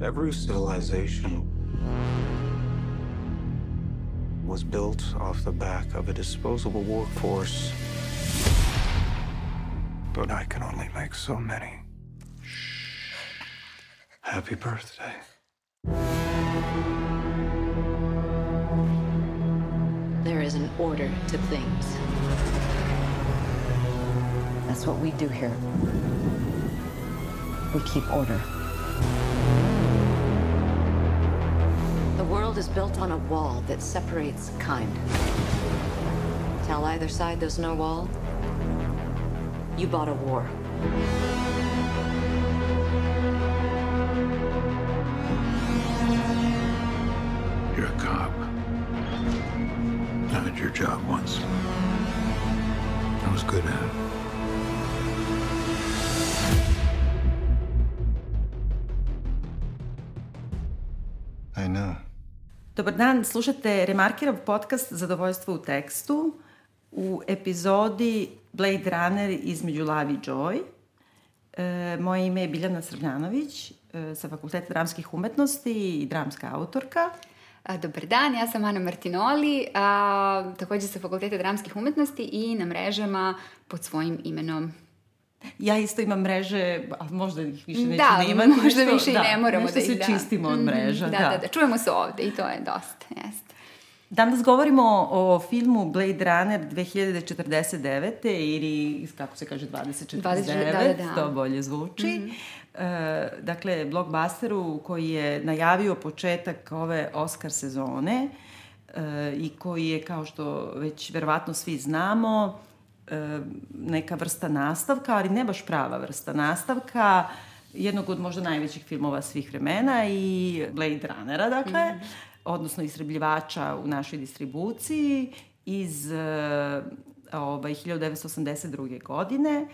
Every civilization was built off the back of a disposable workforce. But I can only make so many. Happy birthday. There is an order to things. That's what we do here. We keep order. World is built on a wall that separates kind. Tell either side there's no wall. You bought a war. You're a cop. I had your job once. I was good at it. Dobar dan, slušate Remarkirav podcast Zadovoljstvo u tekstu u epizodi Blade Runner između Lavi i Joy. E, moje ime je Biljana Srbljanović e, sa Fakulteta dramskih umetnosti i dramska autorka. A, Dobar dan, ja sam Ana Martinoli, a, takođe sa Fakulteta dramskih umetnosti i na mrežama pod svojim imenom. Ja isto imam mreže, a možda ih više neću da, da imati. možda nešto- više i ne moramo nešto da se ih da. čistimo od Mhm, mreža. Da, da, da, čujemo se ovde i to je dosta, jeste. Danas govorimo o filmu Blade Runner 2049. ili, kako se kaže, 2049, 20, da, da, da. to bolje zvuči. Mm -hmm. e, dakle, blockbusteru koji je najavio početak ove Oscar sezone e, i koji je, kao što već verovatno svi znamo, neka vrsta nastavka, ali ne baš prava vrsta nastavka, jednog od možda najvećih filmova svih vremena i Blade Runnera, dakle, mm. odnosno isrebljivača u našoj distribuciji iz e, ovaj, 1982. godine,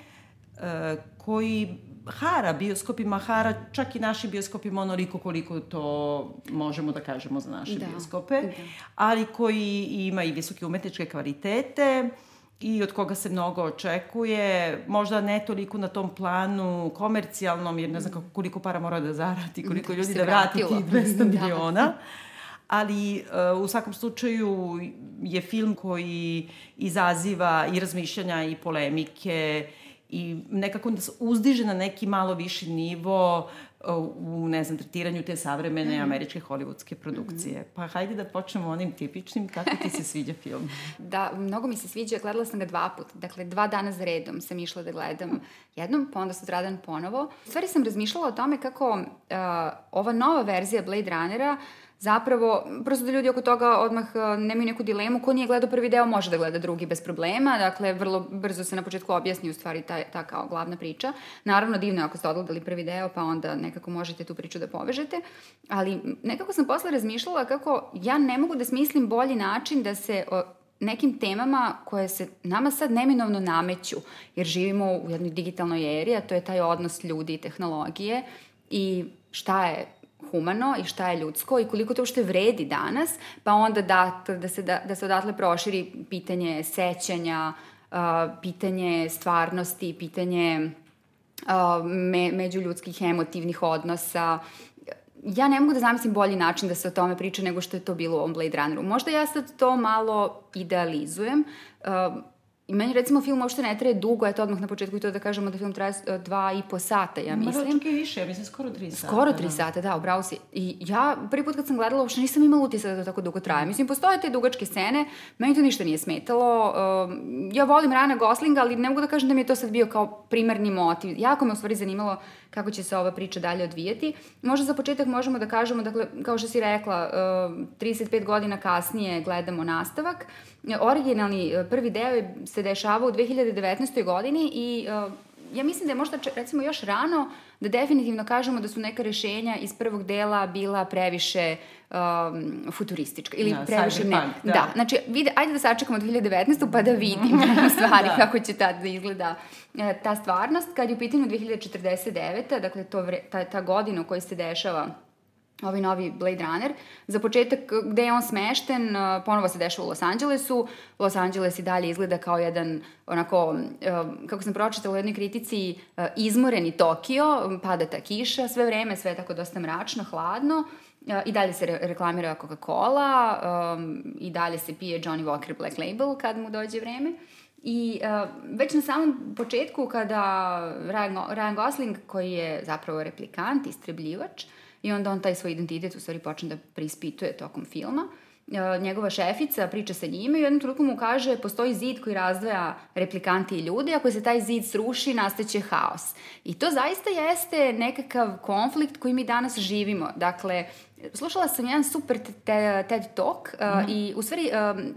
e, koji hara bioskopima, hara čak i našim bioskopima onoliko koliko to možemo da kažemo za naše Da, bioskope, da. ali koji ima i visoke umetničke kvalitete i od koga se mnogo očekuje, možda ne toliko na tom planu komercijalnom, jer ne znam kako, koliko para mora da zaradi, koliko Da ljudi da vrati tih 200 Da. miliona. Ali uh, u svakom slučaju je film koji izaziva i razmišljanja i polemike i nekako nas uzdiže na neki malo viši nivo uh, u, ne znam, tretiranju te savremene Mhm. američke hollywoodske produkcije. Pa hajde da počnemo onim tipičnim, kako ti se sviđa film? Da, mnogo mi se sviđa, gledala sam ga dva put, dakle dva dana za redom sam išla da gledam jednom, pa onda sutradan ponovo. U stvari sam razmišljala o tome kako uh, ova nova verzija Blade Runnera zapravo, prosto da ljudi oko toga odmah uh, nemaju neku dilemu, ko nije gledao prvi deo može da gleda drugi bez problema, dakle vrlo brzo se na početku objasni u stvari ta, ta kao glavna priča. Naravno divno je ako ste odgledali prvi deo pa onda nekako možete tu priču da povežete, ali nekako sam posle razmišljala kako ja ne mogu da smislim bolji način da se o, nekim temama koje se nama sad neminovno nameću, jer živimo u jednoj digitalnoj eri, a to je taj odnos ljudi i tehnologije i šta je humano i šta je ljudsko i koliko to uopšte vredi danas, pa onda da, da, se, da, da se odatle proširi pitanje sećanja, uh, pitanje stvarnosti, pitanje uh, me, međuljudskih emotivnih odnosa. Ja ne mogu da zamislim bolji način da se o tome priča nego što je to bilo u ovom Blade Runneru. Možda ja sad to malo idealizujem. Uh, I meni recimo film uopšte ne traje dugo, eto odmah na početku i to da kažemo da film traje uh, dva i po sata, ja mislim. Ma da, čak i više, ja mislim skoro tri sata. Skoro tri da. sata, da, upravo si. I ja prvi put kad sam gledala, uopšte nisam imala utisak da to tako dugo traje. Mislim, postoje te dugačke scene, meni to ništa nije smetalo. Um, ja volim Rana Goslinga, ali ne mogu da kažem da mi je to sad bio kao primarni motiv. Jako me u stvari zanimalo kako će se ova priča dalje odvijati. Možda za početak možemo da kažemo, dakle, kao što si rekla, um, 35 godina kasnije gledamo nastavak. Originalni uh, prvi deo se dešava u 2019. godini i uh, ja mislim da je možda, recimo, još rano da definitivno kažemo da su neka rešenja iz prvog dela bila previše um, futuristička ili Da, previše ne. cyberpunk, da. da. znači, vide, ajde da sačekamo 2019. pa da vidimo u stvari Da. kako će tad da izgleda e, ta stvarnost. Kad je u pitanju 2049. dakle, to vre, ta, ta godina u kojoj se dešava ovaj novi Blade Runner. Za početak, gde je on smešten, ponovo se dešava u Los Angelesu. Los Angeles i dalje izgleda kao jedan, onako, kako sam pročitala u jednoj kritici, izmoreni Tokio, pada ta kiša, sve vreme, sve je tako dosta mračno, hladno. I dalje se re reklamira Coca-Cola, um, i dalje se pije Johnny Walker Black Label kad mu dođe vreme. I uh, već na samom početku kada Ryan, Ryan Gosling, koji je zapravo replikant, istrebljivač, i onda on taj svoj identitet u stvari počne da preispituje tokom filma, uh, njegova šefica priča sa njime i u jednom trenutku mu kaže postoji zid koji razdvaja replikanti i ljude, ako se taj zid sruši, nastaće haos. I to zaista jeste nekakav konflikt koji mi danas živimo. Dakle, slušala sam jedan super TED Talk uh, mm -hmm. i u stvari um,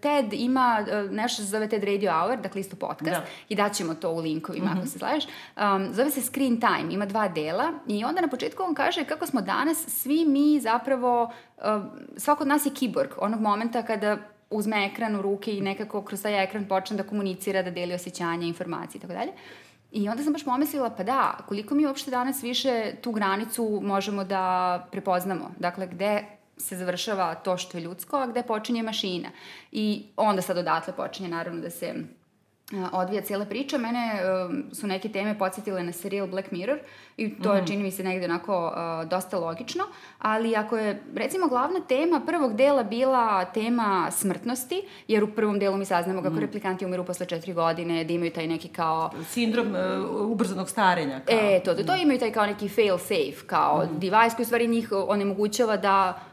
TED ima uh, nešto se zove TED Radio Hour, dakle isto podcast da. i daćemo to u linkovima mm -hmm. ako se slažeš. Um, zove se Screen Time, ima dva dela i onda na početku on kaže kako smo danas svi mi zapravo, uh, svako od nas je kiborg onog momenta kada uzme ekran u ruke i nekako kroz taj ekran počne da komunicira, da deli osjećanja, informacije i tako dalje. I onda sam baš pomislila, pa da, koliko mi uopšte danas više tu granicu možemo da prepoznamo. Dakle, gde se završava to što je ljudsko, a gde počinje mašina. I onda sad odatle počinje naravno da se odvija cijela priča. Mene uh, su neke teme podsjetile na serijal Black Mirror i to mm. čini mi se negde onako uh, dosta logično, ali ako je recimo glavna tema prvog dela bila tema smrtnosti, jer u prvom delu mi saznamo kako mm. replikanti umiru posle četiri godine, da imaju taj neki kao... Sindrom uh, ubrzanog starenja. Kao. E, to, da to mm. imaju taj kao neki fail safe, kao mm. device koji u stvari njih onemogućava da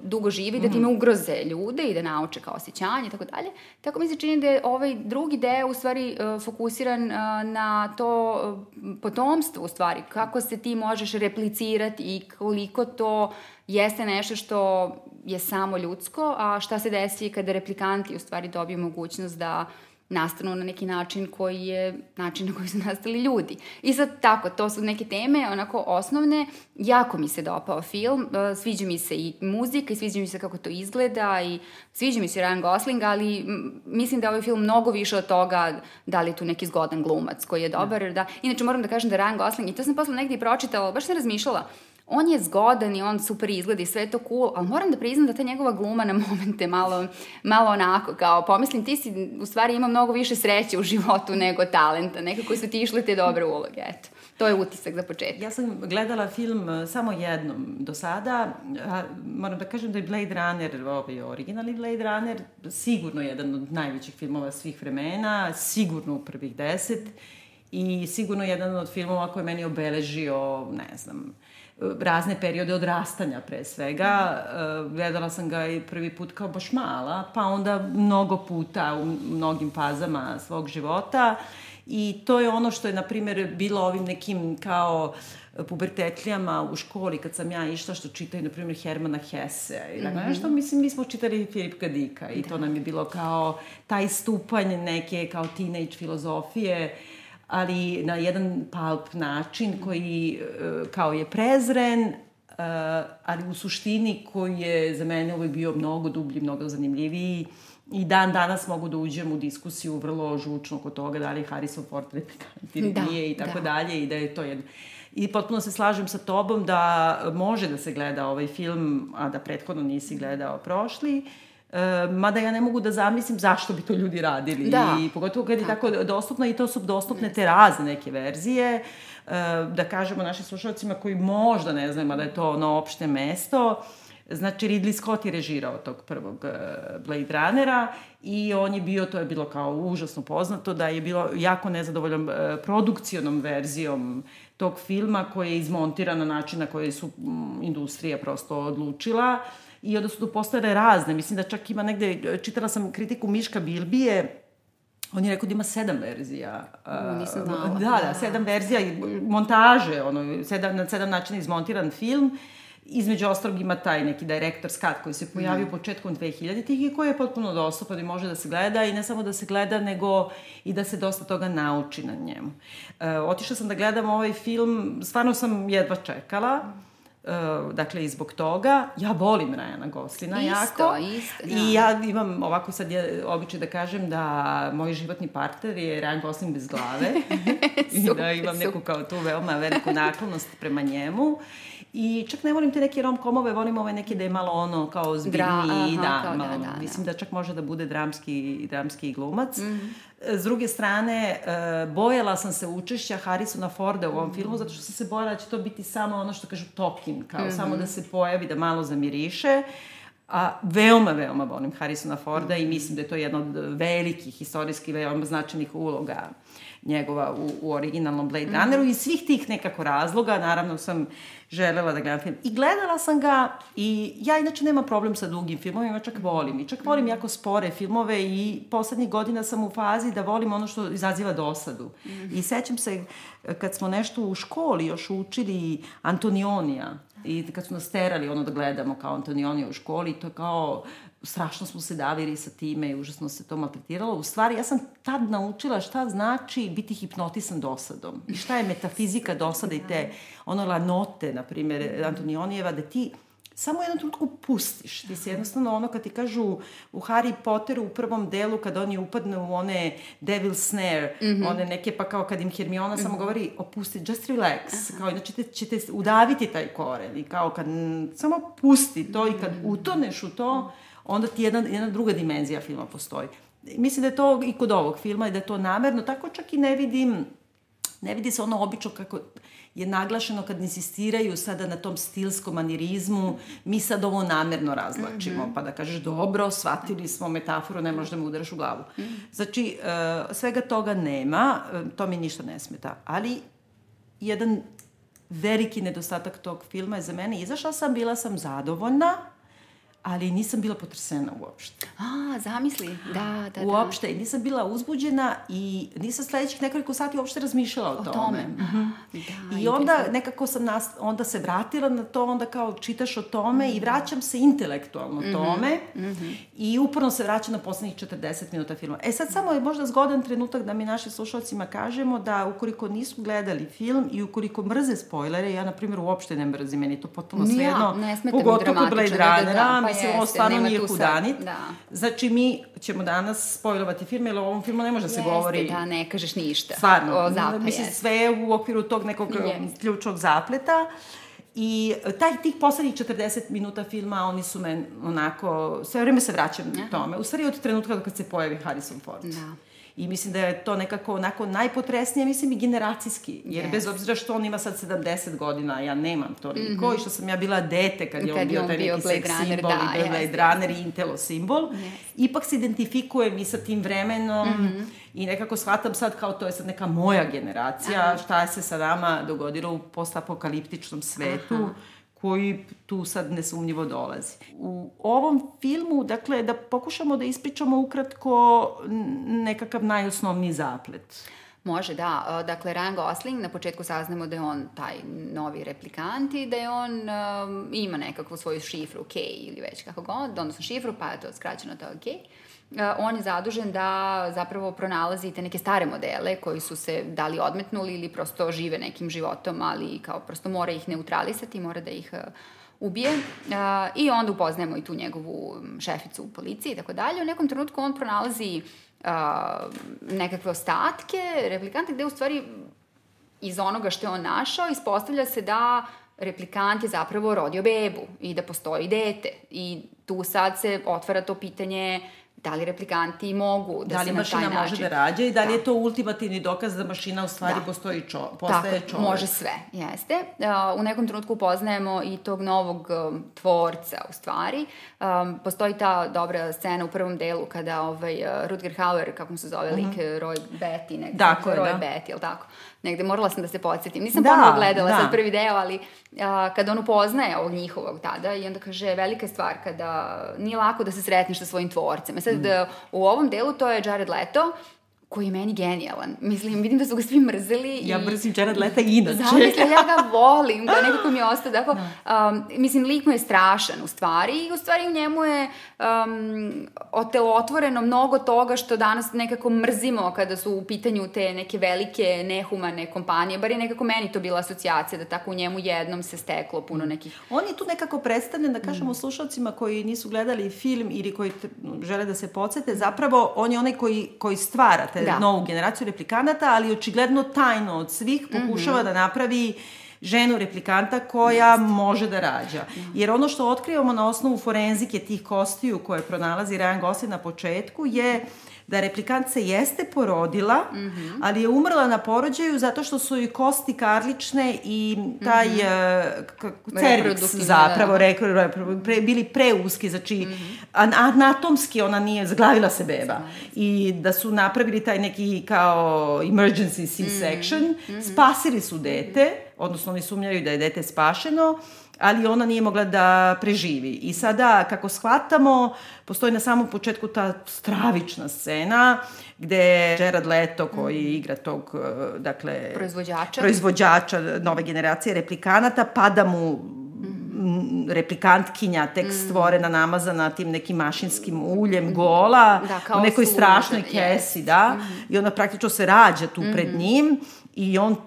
dugo živi, da time mhm. ugroze ljude i da nauče kao osjećanje i tako dalje. Tako mi se čini da je ovaj drugi deo u stvari e, fokusiran e, na to potomstvo u stvari, kako se ti možeš replicirati i koliko to jeste nešto što je samo ljudsko, a šta se desi kada replikanti u stvari dobiju mogućnost da uh, nastanu na neki način koji je način na koji su nastali ljudi. I sad tako, to su neke teme, onako osnovne, jako mi se dopao film, e, sviđa mi se i muzika i sviđa mi se kako to izgleda i sviđa mi se Ryan Gosling, ali mislim da je ovaj film mnogo više od toga da li je tu neki zgodan glumac koji je dobar, da. da inače moram da kažem da Ryan Gosling, i to sam posle negdje i pročitala, baš sam razmišljala, on je zgodan i on super izgleda i sve je to cool, ali moram da priznam da ta njegova gluma na momente malo, malo onako, kao pomislim ti si u stvari ima mnogo više sreće u životu nego talenta, nekako su ti išli te dobre uloge, eto. To je utisak za početak. Ja sam gledala film e, samo jednom do sada. Moram da kažem da je Blade Runner, ovaj originalni Blade Runner, sigurno jedan od najvećih filmova svih vremena, sigurno u prvih deset i sigurno jedan od filmova koji je meni obeležio, ne znam, razne periode odrastanja pre svega. Uh, gledala sam ga i prvi put kao baš mala, pa onda mnogo puta u mnogim fazama svog života. I to je ono što je, na primjer, bilo ovim nekim kao pubertetlijama u školi kad sam ja išla što čitaju, na primjer, Hermana Hesse. I tako mm -hmm. nešto, mislim, mi smo čitali Filip Kadika i da. to nam je bilo kao taj stupanj neke kao teenage filozofije uh, ali na jedan pulp način koji e, kao je prezren, e, ali u suštini koji je za mene uvek bio mnogo dublji, mnogo zanimljiviji i dan danas mogu da uđem u diskusiju vrlo žučno kod toga da li je Harrison Ford replikant da, nije i tako da. dalje i da je to jedno. I potpuno se slažem sa tobom da može da se gleda ovaj film, a da prethodno nisi gledao prošli. Uh, E, mada ja ne mogu da zamislim zašto bi to ljudi radili. Da. I pogotovo kad je tako, tako dostupno i to su dostupne te razne neke verzije. E, da kažemo našim slušalcima koji možda ne znaju da je to ono opšte mesto. Znači, Ridley Scott je režirao tog prvog uh, Blade Runnera i on je bio, to je bilo kao užasno poznato, da je bilo jako nezadovoljan uh, produkcionom verzijom tog filma koji je izmontiran na način na koji su industrija prosto odlučila. Uh, i onda su tu postale razne. Mislim da čak ima negde, čitala sam kritiku Miška Bilbije, On je rekao da ima sedam verzija. Nisam znala. Da, da, sedam verzija montaže, ono, sedam, na sedam načina izmontiran film. Između ostalog ima taj neki director's cut koji se pojavio mm. početkom 2000-ih i koji je potpuno dostupan i može da se gleda i ne samo da se gleda, nego i da se dosta toga nauči na njemu. E, otišla sam da gledam ovaj film, stvarno sam jedva čekala. Mm Uh, dakle, i zbog toga ja volim Rajana Goslina Isto, jako. isto, da. I ja imam ovako sad je običaj da kažem da moj životni partner je Rajan Goslin bez glave. I da Super, imam neku super. kao tu veoma veliku naklonost prema njemu. I čak ne volim te neke rom-komove, volim ove neke da je malo ono kao zbiljniji, aha, da, kao da, malo, da, da. mislim da čak može da bude dramski, dramski glumac. Mhm. S druge strane, e, bojala sam se učešća Harrisona Forda u Mhm. ovom filmu, zato što sam se bojala da će to biti samo ono što kažu tokin, kao Mhm. samo da se pojavi, da malo zamiriše. A veoma, veoma volim Harrisona Forda i mislim da je to jedna od velikih istorijski veoma značajnih uloga njegova u, u originalnom Blade Runneru i iz svih tih nekako razloga, naravno sam želela da gledam film. I gledala sam ga i ja inače nemam problem sa dugim filmovima, čak volim. I čak volim jako spore filmove i poslednjih godina sam u fazi da volim ono što izaziva dosadu. I sećam se kad smo nešto u školi još učili Antonionija i kad su nas terali ono da gledamo kao Antonionija u školi, to je kao strašno smo se davili sa time i užasno se to maltretiralo. U stvari, ja sam tad naučila šta znači biti hipnotisan dosadom i šta je metafizika dosada i te ono lanote, na primjer, Antonionijeva, da ti samo u jednom trenutku pustiš. Ti se jednostavno ono kad ti kažu u Harry Potteru u prvom delu kad oni upadnu u one devil snare, mm -hmm. one neke pa kao kad im Hermiona mm -hmm. samo govori opusti, just relax, kao inače te, ćete udaviti taj koren i kao kad m, samo pusti to i kad utoneš u to, onda ti jedna, jedna druga dimenzija filma postoji. Mislim da je to i kod ovog filma i da je to namerno, tako čak i ne vidim ne vidi se ono obično kako je naglašeno kad insistiraju sada na tom stilskom manirizmu, mi sad ovo namerno razlačimo, mm -hmm. pa da kažeš dobro, shvatili smo metaforu, ne možeš da me udaraš u glavu. Mm -hmm. Znači, uh, svega toga nema, uh, to mi ništa ne smeta, ali jedan veliki nedostatak tog filma je za mene, izašla sam, bila sam zadovoljna, ali nisam bila potresena uopšte. A, zamisli, da, da, da. Uopšte, nisam bila uzbuđena i nisam sledećih nekoliko sati uopšte razmišljala o, O tome. tome. Mhm. Da, I onda nekako sam nas, onda se vratila na to, onda kao čitaš o tome i vraćam se intelektualno Mhm. tome i uporno se vraćam na poslednjih 40 minuta filma. E sad samo je možda zgodan trenutak da mi našim slušalcima kažemo da ukoliko nisu gledali film i ukoliko mrze spojlere, ja na primjer uopšte ne mrzim, meni to potpuno Ni ja, svejedno, ne smeta mi pogotovo kod Blade dramatično, da, da, Runnera, da, pa mislim, ovo jeste, stvarno nema nije tu sad, hudanit. da. Znači, mi ćemo danas spojlovati film, jer o ovom filmu ne može da se Jeste, govori da, ne kažeš ništa. Stvarno, O zapadu, mislim, sve je u okviru tog nekog Jeste. ključnog zapleta. I taj, tih poslednjih 40 minuta filma, oni su me onako, sve vreme se vraćam na tome. U stvari od trenutka kad se pojavi Harrison Ford. Da. I mislim da je to nekako onako najpotresnije, mislim i generacijski. Jer Yes. bez obzira što on ima sad 70 godina, ja nemam toliko, mm -hmm. i što sam ja bila dete kad je Kad on je bio taj neki Runner, simbol da, i bio Blade Runner i Intelo simbol. Ipak se identifikujem i sa tim vremenom Mhm. i nekako shvatam sad kao to je sad neka moja generacija, Aha. šta se sa nama dogodilo u postapokaliptičnom svetu. Aha koji tu sad nesumnjivo dolazi. U ovom filmu, dakle, da pokušamo da ispričamo ukratko nekakav najosnovniji zaplet. Može, da. E, Dakle, Ryan Gosling, na početku saznamo da je on taj novi replikant i da je on um, ima nekakvu svoju šifru, K ili već kako god, odnosno šifru, pa je to skraćeno to K. Uh, on je zadužen da zapravo pronalazi te neke stare modele koji su se da li odmetnuli ili prosto žive nekim životom, ali kao prosto mora ih neutralisati, mora da ih uh, ubije uh, i onda upoznajemo i tu njegovu šeficu u policiji i tako dalje. U nekom trenutku on pronalazi nekakve ostatke, replikante, gde u stvari iz onoga što je on našao ispostavlja se da replikant je zapravo rodio bebu i da postoji dete. I tu sad se otvara to pitanje da li replikanti mogu da, Da li se na taj mašina način... može da rađa i da li Da. je to ultimativni dokaz da mašina u stvari Da. postoji čo, postaje Tako, čovek. može sve, jeste. Uh, u nekom trenutku upoznajemo i tog novog um, tvorca, u stvari. Um, postoji ta dobra scena u prvom delu kada ovaj, uh, Rutger Hauer, kako mu se zove lik, uh Roy Betty. Tako je, Roy da. Betty, jel tako? Negde, morala sam da se podsjetim. Nisam Da, ponovo gledala da. sad prvi deo, ali uh, kada on upoznaje ovog njihovog tada i onda kaže, velika je stvar kada nije lako da se sretneš sa svojim tvorcem. E sad, Mm. u ovom delu to je Jared Leto, koji je meni genijalan. Mislim, vidim da su ga svi mrzeli. Ja i... mrzim Jared Leta inače. Zamisli, ja ga volim, da nekako mi je ostao tako. Um, mislim, lik mu je strašan u stvari i u stvari u njemu je um, otelotvoreno mnogo toga što danas nekako mrzimo kada su u pitanju te neke velike, nehumane kompanije. Bar je nekako meni to bila asocijacija da tako u njemu jednom se steklo puno nekih... On je tu nekako predstavljen, da kažemo, slušalcima koji nisu gledali film ili koji žele da se podsete, zapravo on je onaj koji, koji stvara te da. novu generaciju replikanata, ali očigledno tajno od svih pokušava mm -hmm. da napravi ženu replikanta koja Just. može da rađa. Jer ono što otkrivamo na osnovu forenzike tih kostiju koje pronalazi Ryan Gosling na početku je da replikant se jeste porodila, mm -hmm. ali je umrla na porođaju zato što su joj kosti karlične i taj mm -hmm. uh, cervix zapravo da. pre, bili preuski, znači mm -hmm. anatomski ona nije, zaglavila se beba. I da su napravili taj neki kao emergency C-section, mm -hmm. spasili su dete, odnosno oni sumnjaju da je dete spašeno, ali ona nije mogla da preživi. I sada, kako shvatamo, postoji na samom početku ta stravična scena gde Gerard Leto, koji mm. igra tog, e, dakle... Proizvođača. Proizvođača nove generacije replikanata, pada mu replikantkinja tek mm. stvorena namazana tim nekim mašinskim uljem gola da, u nekoj strašnoj kesi, da, mm. i ona praktično se rađa tu mm. pred mhm. njim i on uh,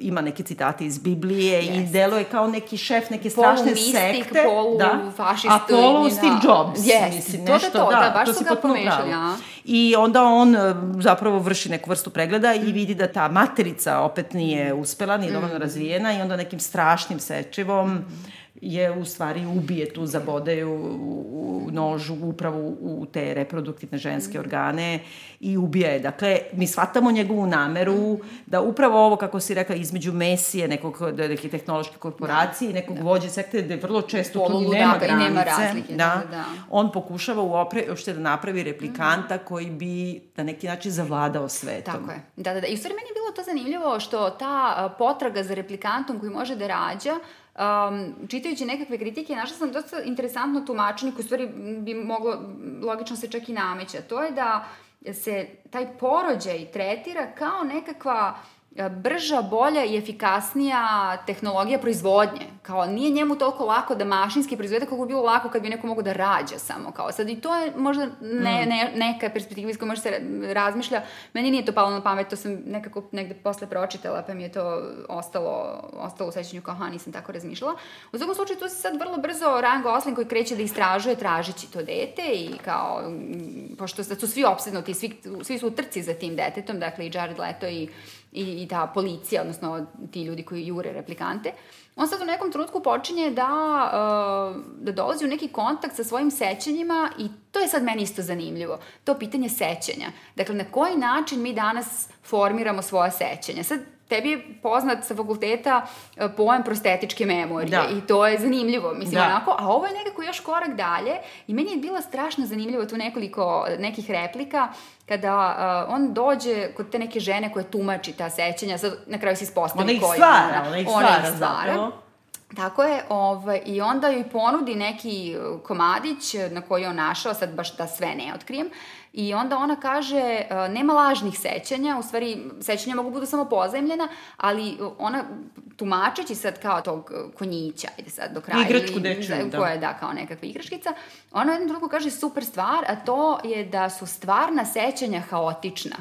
ima neke citate iz Biblije yes. i deluje kao neki šef neke strašne polu mistik, sekte. Polu da. fašistu. A polu da. Steve Jobs. Yes. Mislim, to nešto, to, da, da, baš to su ga pomešali. Ja. I onda on uh, zapravo vrši neku vrstu pregleda mm. i vidi da ta materica opet nije uspela, nije dovoljno mm. razvijena i onda nekim strašnim sečivom mm je u stvari ubije tu, zabode u, u nožu upravo u te reproduktivne ženske organe i ubija je. Dakle, mi shvatamo njegovu nameru da upravo ovo, kako si rekla, između Mesije, nekog, neke tehnološke korporacije i nekog da. vođe sekte, gde vrlo često tu nema granice. nema razlike. Da, da, da. On pokušava uopšte da napravi replikanta mm. koji bi na neki način zavladao svetom. Tako je. Da, da, da. I u stvari meni je bilo to zanimljivo što ta potraga za replikantom koji može da rađa um, čitajući nekakve kritike, našla sam dosta interesantno tumačenje koje u stvari bi moglo, logično se čak i nameća. To je da se taj porođaj tretira kao nekakva E, brža, bolja i efikasnija tehnologija proizvodnje. Kao nije njemu toliko lako da mašinski proizvede kako bi bilo lako kad bi neko mogo da rađa samo. Kao sad i to je možda ne, mm. ne, neka perspektiva iz koja može se razmišlja. Meni nije to palo na pamet, to sam nekako negde posle pročitala pa mi je to ostalo, ostalo u sećanju kao ha, nisam tako razmišljala. U svakom slučaju tu se sad vrlo brzo Ryan Gosling koji kreće da istražuje tražići to dete i kao, pošto sad su svi opsednuti, svi, svi su u trci za tim detetom, dakle i Jared Leto i i, i ta policija, odnosno ti ljudi koji jure replikante, on sad u nekom trenutku počinje da, uh, da dolazi u neki kontakt sa svojim sećanjima i to je sad meni isto zanimljivo, to pitanje sećanja. Dakle, na koji način mi danas formiramo svoje sećanja? Sad, tebi je poznat sa fakulteta e, pojam prostetičke memorije da. i to je zanimljivo, mislim da. onako, a ovo je nekako još korak dalje i meni je bilo strašno zanimljivo tu nekoliko nekih replika kada uh, on dođe kod te neke žene koje tumači ta sećanja, sad na kraju se ispostavi koja stvara, ona. Ona ih stvara, ona ih stvara. Zapravo. Tako je, ovaj, i onda joj ponudi neki komadić na koji je on našao, sad baš da sve ne otkrijem, I onda ona kaže, e, nema lažnih sećanja, u stvari sećanja mogu budu samo pozajemljena, ali ona tumačeći sad kao tog konjića, ajde sad do kraja. Igračku dečju, da. Koja je da, kao nekakva igračkica. Ona jednom drugu kaže super stvar, a to je da su stvarna sećanja haotična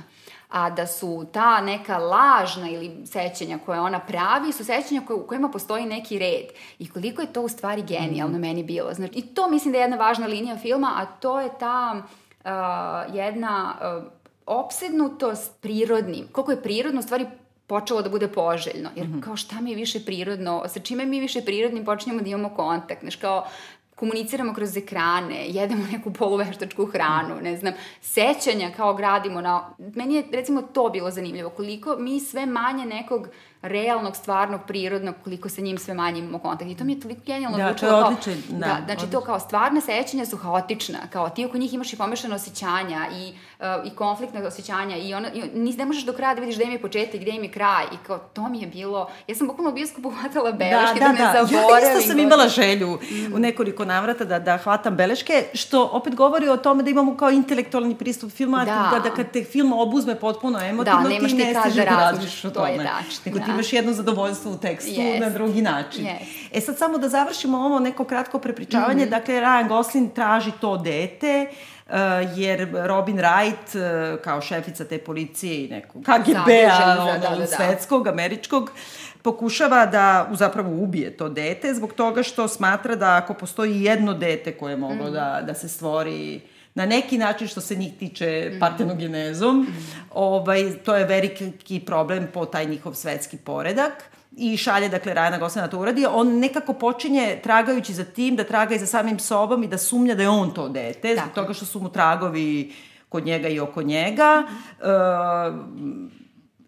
a da su ta neka lažna ili sećanja koje ona pravi su sećanja koje, u kojima postoji neki red. I koliko je to u stvari genijalno mm. meni bilo. Znači, I to mislim da je jedna važna linija filma, a to je ta uh, jedna uh, opsednutost prirodnim. Koliko je prirodno u stvari počelo da bude poželjno. Jer mhm. kao šta mi je više prirodno, sa čime mi više prirodnim počinjemo da imamo kontakt. Znaš, kao komuniciramo kroz ekrane, jedemo neku poluveštačku hranu, ne znam, sećanja kao gradimo na... Meni je recimo to bilo zanimljivo, koliko mi sve manje nekog realnog, stvarnog, prirodnog, koliko sa njim sve manje imamo kontakt. I to mi je toliko genijalno Da, to je odličan, da, da, znači to kao stvarne sećanja su haotična, kao ti oko njih imaš i pomešano osjećanja i, uh, i konfliktne osjećanja i, ono, i nis, ne možeš do kraja da vidiš gde im je početak, gde im je kraj i kao to mi je bilo, ja sam bukvalno u bioskopu hvatala beleške da, ne zaboravim. Ja isto sam imala želju u nekoliko navrata da, da hvatam beleške, što opet govori o tome da imamo kao intelektualni pristup filma, Da. da, da kad te film obuzme potpuno emotivno, Da, ti ne stižeš da da o tome. Nego ti imaš jedno zadovoljstvo u tekstu Yes. na drugi način. Yes. E sad samo da završimo ovo neko kratko prepričavanje, Mhm. dakle Ryan Gosling traži to dete, Uh, jer Robin Wright, uh, kao šefica te policije i nekog KGB-a, ono, da, da, da. svetskog, američkog, pokušava da zapravo ubije to dete zbog toga što smatra da ako postoji jedno dete koje je moglo da, da se stvori na neki način što se njih tiče partenogenezom, ovaj, to je veliki problem po taj njihov svetski poredak i šalje, dakle, Rajana Gosling da to uradi. On nekako počinje tragajući za tim, da traga i za samim sobom i da sumnja da je on to dete, zbog Tako. toga što su mu tragovi kod njega i oko njega. E,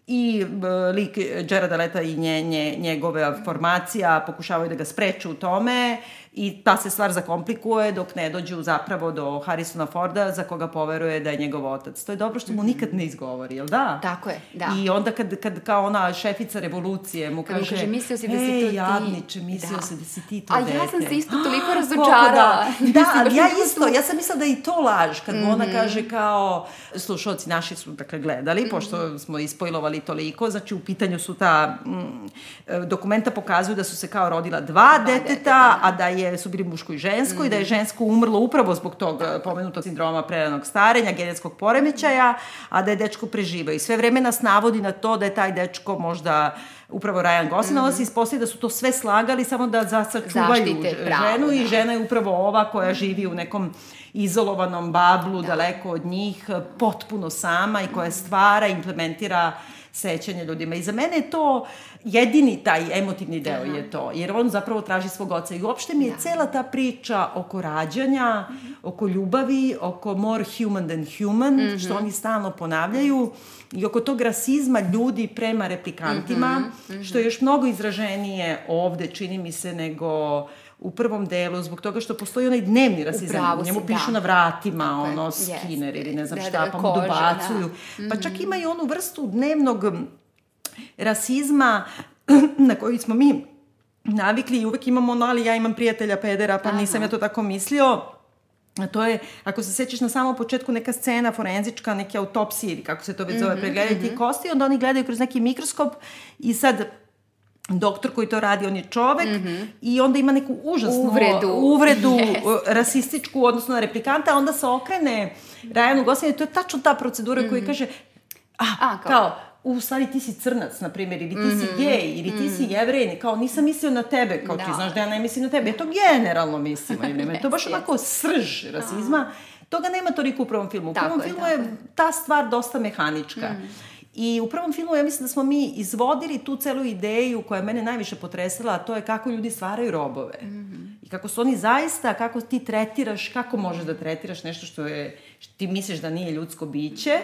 i e, lik Gerarda Leta i nje, nje, njegove formacija pokušavaju da ga spreče u tome i ta se stvar zakomplikuje dok ne dođu zapravo do Harrisona Forda za koga poveruje da je njegov otac. To je dobro što mu nikad ne izgovori, jel da? Tako je, da. I onda kad, kad kao ona šefica revolucije mu mu kaže, kaže, mislio si da si "Ej, to ti." jadniče, mislio Da. si da si ti to A dete. ja sam se isto toliko Koliko razočarala. Da. Da, ali ja bilo isto, ja sam mislila da je i to laž, kad mm Mhm. ona kaže kao, slušalci naši su dakle gledali, Mhm. pošto smo ispojlovali toliko, znači u pitanju su ta, mm, e, dokumenta pokazuju da su se kao rodila dva, deteta, deteta, a da je, su bili muško i žensko i da Mhm. je žensko umrlo upravo zbog tog pomenutog sindroma preranog starenja, genetskog poremećaja, a da je dečko preživao. I sve vreme nas navodi na to da je taj dečko možda upravo Ryan Gosling, mm -hmm. se ispostavlja da su to sve slagali samo da za- sačuvaju Zaštite pravo, ženu i da. žena je upravo ova koja živi u nekom izolovanom bablu, da. daleko od njih, potpuno sama i koja stvara, implementira sećanje ljudima. I za mene je to jedini taj emotivni deo je to, jer on zapravo traži svog oca. I uopšte mi je da. cela ta priča oko rađanja, mm -hmm. oko ljubavi, oko more human than human, mm -hmm. što oni stalno ponavljaju, i oko tog rasizma ljudi prema replikantima, mm -hmm. što je još mnogo izraženije ovde, čini mi se, nego u prvom delu, zbog toga što postoji onaj dnevni rasizam. Upravo Njemu si, pišu da. na vratima, Tako je, ono, jeste. Skinner ili ne znam Da, šta, da, pa mu koža, dobacuju. da. Pa čak ima i onu vrstu dnevnog rasizma na koji smo mi navikli i uvek imamo ono, ali ja imam prijatelja pedera, pa nisam ja to tako mislio. A to je, ako se sećaš na samom početku neka scena forenzička, neke autopsije ili kako se to već zove, Mhm, pregledaju ti kosti, onda oni gledaju kroz neki mikroskop i sad doktor koji to radi, on je čovek mm -hmm. i onda ima neku užasnu Uvredu. uvredu Yes. uh, rasističku odnosno na replikanta, a onda se okrene Rajanu Gosling, to je tačno ta procedura mm -hmm. koja kaže a, A, kao- kao, u stvari ti si crnac, na primjer, ili ti si gej, ili ti si jevrej, kao nisam mislio na tebe, kao ti Da. znaš da ja ne mislim na tebe. Ja to generalno mislim, ali vreme. To je baš Yes, onako srž rasizma. Toga nema toliko u prvom filmu. U Tako prvom je, filmu tako je je. ta stvar dosta mehanička. I u prvom filmu ja mislim da smo mi izvodili tu celu ideju koja je mene najviše potresala, a to je kako ljudi stvaraju robove. I kako su oni zaista, kako ti tretiraš, kako možeš da tretiraš nešto što je, što ti misliš da nije ljudsko biće,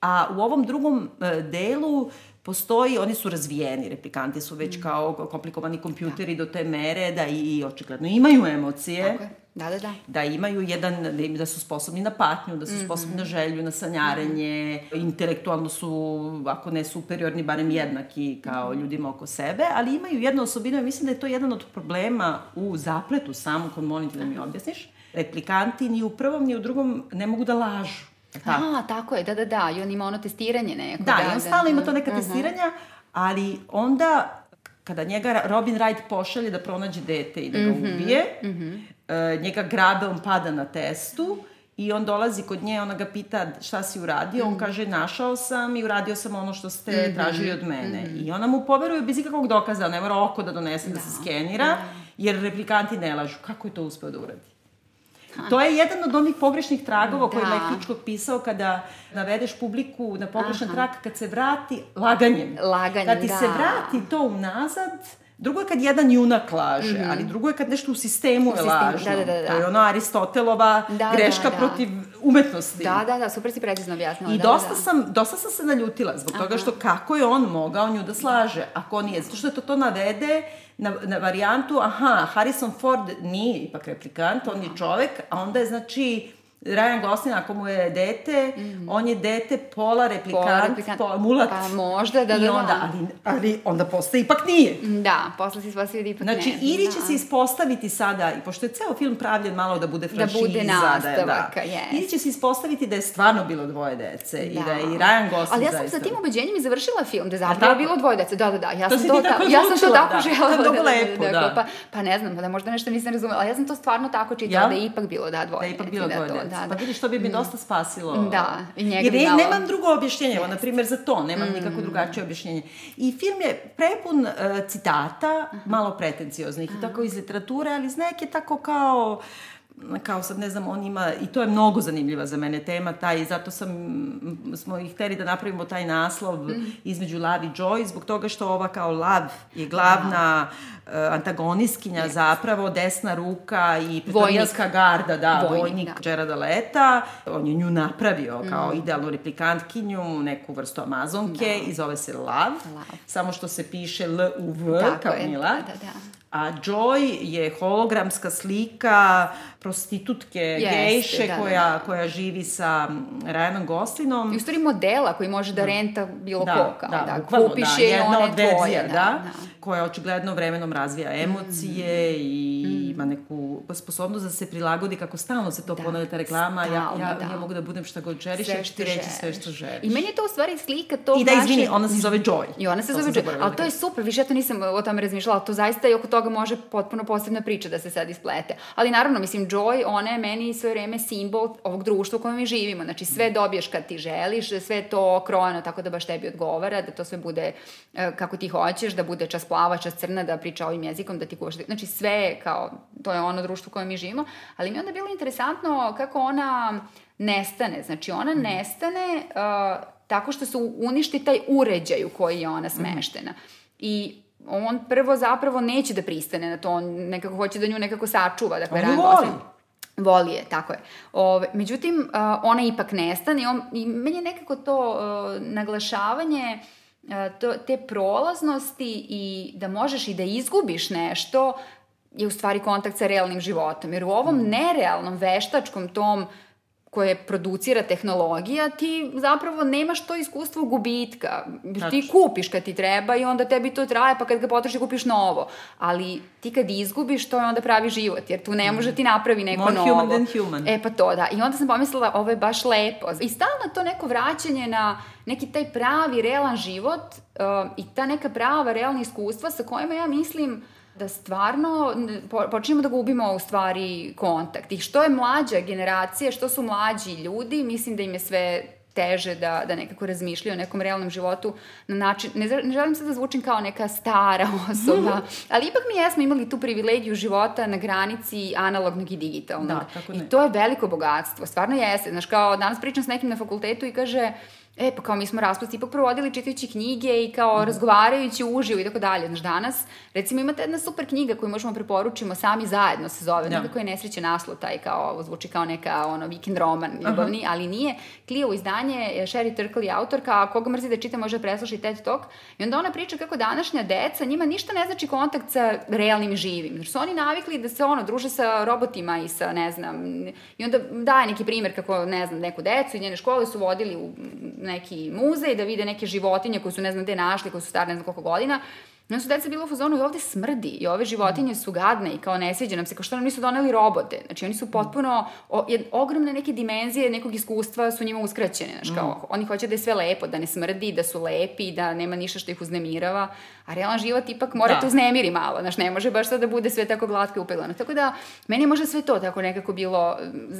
A u ovom drugom e, delu postoji, oni su razvijeni, replikanti su već kao komplikovani kompjuteri do te mere da i očigledno imaju emocije. Tako je. Da, da, da. Da imaju jedan, da da su sposobni na patnju, da su sposobni na želju, na sanjarenje, intelektualno su, ako ne superiorni, barem jednaki kao ljudima oko sebe, ali imaju jednu osobinu, mislim da je to jedan od problema u zapletu samom, kod molim te da mi objasniš. Replikanti ni u prvom ni u drugom ne mogu da lažu. Tako. Aha, tako je, da, da, da. I on ima ono testiranje neko. Da, i on stalno ima to neka testiranja, ali onda kada njega Robin Wright pošalje da pronađe dete i da ga ubije, e, njega grabe, on pada na testu i on dolazi kod nje, ona ga pita šta si uradio, on kaže našao sam i uradio sam ono što ste tražili od mene. I ona mu poveruje bez ikakvog dokaza, ne mora oko da donese da, se skenira, jer replikanti ne lažu. Kako je to uspeo da uradi? To je jedan od onih pogrešnih tragova da. kojima je Da. Hitchcock pisao kada navedeš publiku na pogrešan trag, kad se vrati laganjem. Laganjem, Kad ti se da. vrati to unazad, drugo je kad jedan junak laže, ali drugo je kad nešto u sistemu je lažno. da, da, da, da. To je ono Aristotelova Da, greška da, da. protiv umetnosti. Da, da, da, super si precizno objasnila. I da, dosta, da, sam, dosta sam se naljutila zbog toga što kako je on mogao nju da slaže, ako nije. Zato što je to to navede na, na varijantu, aha, Harrison Ford nije ipak replikant, on je čovek, a onda je znači Ryan Gosling, ako mu je dete, mm. on je dete pola replikant, Pola replikant. pola mulat. Pa možda, da, I da, da. onda, ali, ali onda postaje ipak nije. Da, posle si ispostavio da ipak Znači, ne. ili će da. se ispostaviti sada, i pošto je ceo film pravljen malo da bude Da franšiza, bude nastavak, da, jest. ili će se ispostaviti da je stvarno bilo dvoje dece i da je i Da. Ryan Gosling Ali ja sam zaista... sa tim ubeđenjem i završila film, da je zapravo bilo dvoje dece. Da, da, da. Ja To sam to, ti tako ta- ja sam to tako da. želela. Je mnogo lepo, da. Pa, pa ne znam, da možda nešto nisam razumela. Ali ja sam to stvarno tako čitala, Ja? da je ipak bilo da dvoje Da je ipak bilo da dvoje dece. Da, Pa da. vidiš, to bi mi dosta spasilo. Da, i njega Jer malo- nemam drugo objašnjenje, evo, na primjer, za to, nemam Mm. nikako drugačije objašnjenje. I film je prepun uh, citata, malo pretencioznih, i tako iz literature, ali iz neke tako kao kao sad ne znam, on ima, i to je mnogo zanimljiva za mene tema, taj, zato sam, smo i hteli da napravimo taj naslov Mm. između Lav i Joy, zbog toga što ova kao Lav je glavna uh, antagonistkinja zapravo, desna ruka i pretorijanska garda, da, Vojnik, vojnik, da. Gerarda Leta, on je nju napravio kao Mm. idealnu replikantkinju, neku vrstu amazonke i zove se Lav, Lav. samo što se piše L u V Tako kao je, Mila. da, da, da. A Joy je hologramska slika prostitutke, Jeste, gejše da, da, koja, da. koja živi sa mm, Ryanom Goslinom. I u stvari modela koji može da renta bilo Da, ko kao, da, da, bukvalno, kupiš da, je i jedna ona od verzija, tvoja, da, da, koja očigledno vremenom razvija emocije i Mm. ima neku sposobnost da se prilagodi kako stalno se to Da, ponavlja ta reklama, ja, stalno, ja, da. ja mogu da budem šta god želiš, Sve ja ću ti reći sve što želiš. I meni je to u stvari slika tog I da, izvini, našeg- ona se zove Joy. I ona se To zove Joy. Ali to da je super, više ja to nisam o tome razmišljala, to zaista i oko toga može potpuno posebna priča da se sad isplete. Ali naravno, mislim, Joy, ona je meni sve vreme simbol ovog društva u kojem mi živimo. Znači, sve dobiješ kad ti želiš, sve je to krojeno tako da baš tebi odgovara, da to sve bude e, kako ti hoćeš, da bude čas plava, čas crna, da priča ovim jezikom, da ti kuvaš. Znači, sve je kao, to je ono društvo u kojem mi živimo. Ali mi je onda bilo interesantno kako ona nestane. Znači, ona nestane uh, tako što se uništi taj uređaj u koji je ona smeštena. I on prvo zapravo neće da pristane na to, on nekako hoće da nju nekako sačuva. Dakle, On voli. Voli je, tako je. Ove, međutim, uh, ona ipak nestane i, on, i meni je nekako to uh, naglašavanje uh, to, te prolaznosti i da možeš i da izgubiš nešto je u stvari kontakt sa realnim životom. Jer u ovom Mm. nerealnom, veštačkom tom koje producira tehnologija, ti zapravo nemaš to iskustvo gubitka. Ti Tačno. kupiš kad ti treba i onda tebi to traje, pa kad ga potrošiš kupiš novo. Ali ti kad izgubiš, to je onda pravi život, jer tu ne može ti napravi neko More novo. human than human. E pa to, da. I onda sam pomislila, ovo je baš lepo. I stalno to neko vraćanje na neki taj pravi, realan život uh, i ta neka prava, realna iskustva sa kojima ja mislim da stvarno počinjemo da gubimo u stvari kontakt. I što je mlađa generacija, što su mlađi ljudi, mislim da im je sve teže da, da nekako razmišljaju o nekom realnom životu na način, ne, ne želim sad da zvučim kao neka stara osoba, ali ipak mi jesmo imali tu privilegiju života na granici analognog i digitalnog. Da, ne. I to je veliko bogatstvo, stvarno jeste. Znaš, kao danas pričam s nekim na fakultetu i kaže, e, pa kao mi smo raspust ipak provodili čitajući knjige i kao razgovarajući uživo i tako dalje. Znaš, danas, recimo imate jedna super knjiga koju možemo preporučimo sami zajedno se zove, Da. nekako je nesreće naslov taj kao, ovo zvuči kao neka ono vikend roman ljubavni, ali nije. Clio izdanje, e, Sherry Turkle je autorka, a koga mrzi da čita može preslušati TED Talk. I onda ona priča kako današnja deca, njima ništa ne znači kontakt sa realnim živim. Jer su oni navikli da se ono, druže sa robotima i sa, ne znam, i onda daje neki primjer kako, ne znam, neku decu i njene škole su vodili u neki muzej da vide neke životinje koje su ne znam gde našli, koje su stare ne znam koliko godina. I onda su deca bila u fazonu i ovde smrdi i ove životinje su gadne i kao ne sviđa nam se, kao što nam nisu doneli robote. Znači oni su potpuno, o, jed, ogromne neke dimenzije nekog iskustva su njima uskraćene. Znači kao, oni hoće da je sve lepo, da ne smrdi, da su lepi, da nema ništa što ih uznemirava. A realan život ipak mora Da. te uznemiri malo. Znači ne može baš sad da bude sve tako glatko i upeglano. Tako da, meni je možda sve to tako nekako bilo,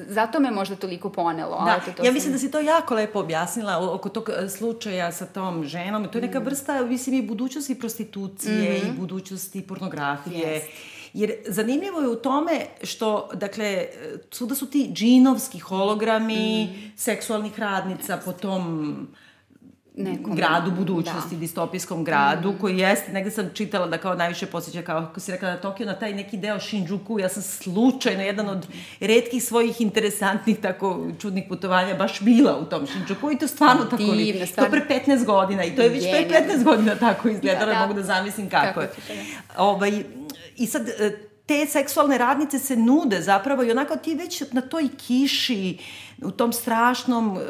zato me možda toliko ponelo. ali Da, eto, to ja sam- mislim da si to jako lepo objasnila oko tog e, slučaja sa tom ženom. To je Mm. neka vrsta, mislim, i budućnosti prostitucije i budućnosti pornografije. Mhm. Jest. Jer zanimljivo je u tome što, dakle, svuda su ti džinovski hologrami Mhm. seksualnih radnica po tom Nekom, gradu budućnosti, da. distopijskom gradu, mm. koji jeste, negde sam čitala da kao najviše posjeća, kao kako si rekla, na Tokio, na taj neki deo Shinjuku, ja sam slučajno jedan od redkih svojih interesantnih, tako čudnih putovanja, baš bila u tom Shinjuku i to stvarno tako li, stvarno. to pre 15 godina i to je već pre 15 godina tako izgledalo, da, da. mogu da zamislim kako, kako je. Da. Ovaj, I sad, te seksualne radnice se nude zapravo i onako ti već na toj kiši, u tom strašnom uh,